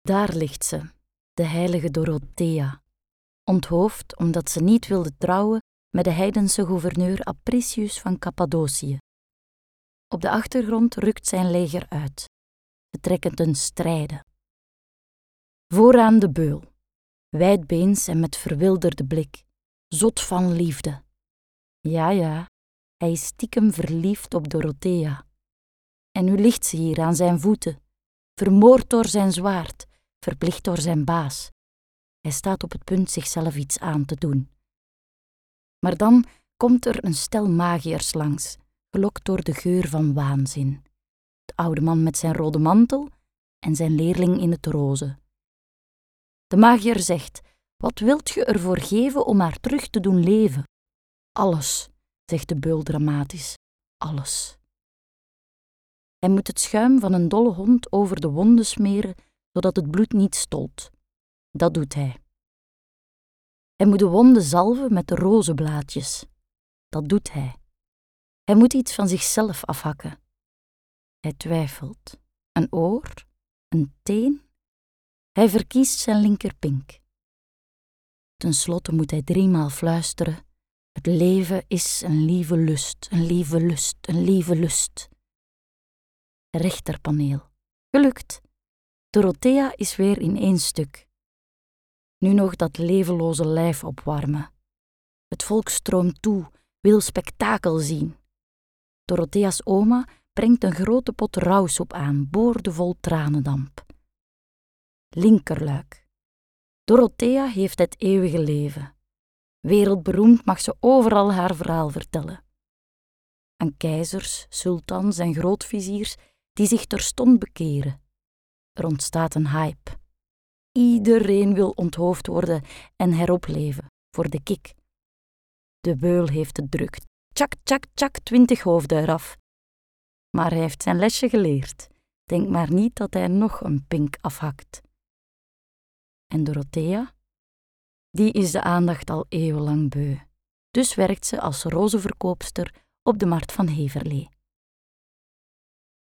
Daar ligt ze, de heilige Dorothea, onthoofd omdat ze niet wilde trouwen met de heidense gouverneur Apricius van Cappadocië. Op de achtergrond rukt zijn leger uit. Ze trekken ten strijde. Vooraan de beul, wijdbeens en met verwilderde blik, zot van liefde. Ja, ja, hij is stiekem verliefd op Dorothea. En nu ligt ze hier aan zijn voeten, vermoord door zijn zwaard, verplicht door zijn baas. Hij staat op het punt zichzelf iets aan te doen. Maar dan komt er een stel magiërs langs, gelokt door de geur van waanzin. De oude man met zijn rode mantel en zijn leerling in het roze. De magier zegt: Wat wilt je ervoor geven om haar terug te doen leven? Alles, zegt de beul dramatisch. Alles. Hij moet het schuim van een dolle hond over de wonden smeren, zodat het bloed niet stolt. Dat doet hij. Hij moet de wonden zalven met de rozenblaadjes. Dat doet hij. Hij moet iets van zichzelf afhakken. Hij twijfelt. Een oor? Een teen? Hij verkiest zijn linkerpink. Ten slotte moet hij driemaal fluisteren: Het leven is een lieve lust, een lieve lust, een lieve lust. Rechterpaneel. Gelukt. Dorothea is weer in één stuk. Nu nog dat levenloze lijf opwarmen. Het volk stroomt toe, wil spektakel zien. Dorothea's oma brengt een grote pot rouwsoep aan, boordevol tranendamp. Linkerluik. Dorothea heeft het eeuwige leven. Wereldberoemd mag ze overal haar verhaal vertellen. Aan keizers, sultans en grootviziers die zich terstond bekeren. Er ontstaat een hype. Iedereen wil onthoofd worden en heropleven, voor de kik. De beul heeft het druk. Tjak, tjak, tjak, twintig hoofden eraf. Maar hij heeft zijn lesje geleerd. Denk maar niet dat hij nog een pink afhakt. En Dorothea? Die is de aandacht al eeuwenlang beu. Dus werkt ze als rozenverkoopster op de markt van Heverlee.